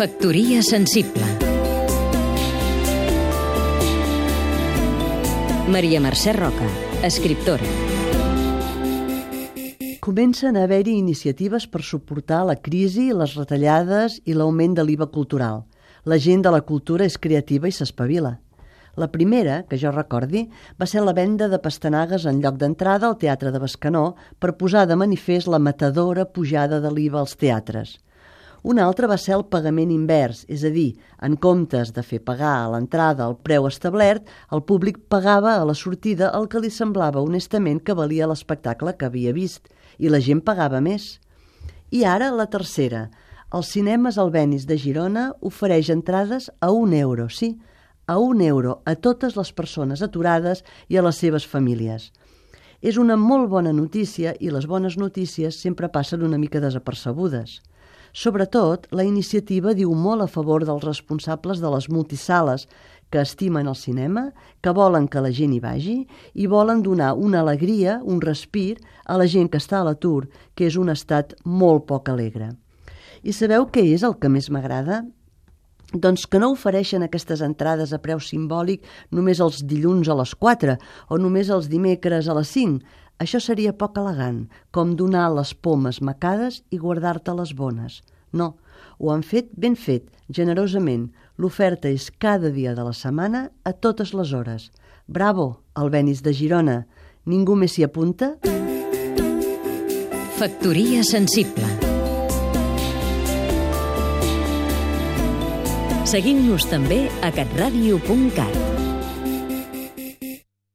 Factoria sensible Maria Mercè Roca, escriptora Comencen a haver-hi iniciatives per suportar la crisi, les retallades i l'augment de l'IVA cultural. La gent de la cultura és creativa i s'espavila. La primera, que jo recordi, va ser la venda de pastanagues en lloc d'entrada al Teatre de Bescanó per posar de manifest la matadora pujada de l'IVA als teatres. Una altra va ser el pagament invers, és a dir, en comptes de fer pagar a l'entrada el preu establert, el públic pagava a la sortida el que li semblava honestament que valia l'espectacle que havia vist, i la gent pagava més. I ara la tercera. Els cinemes Albenis de Girona ofereix entrades a un euro, sí, a un euro a totes les persones aturades i a les seves famílies. És una molt bona notícia i les bones notícies sempre passen una mica desapercebudes. Sobretot, la iniciativa diu molt a favor dels responsables de les multisales que estimen el cinema, que volen que la gent hi vagi i volen donar una alegria, un respir a la gent que està a l'atur, que és un estat molt poc alegre. I sabeu què és el que més m'agrada? doncs que no ofereixen aquestes entrades a preu simbòlic només els dilluns a les 4 o només els dimecres a les 5. Això seria poc elegant, com donar les pomes macades i guardar-te les bones. No, ho han fet ben fet, generosament. L'oferta és cada dia de la setmana a totes les hores. Bravo, Albenis de Girona. Ningú més s'hi apunta? Factoria sensible Seguim-nos també a catradio.cat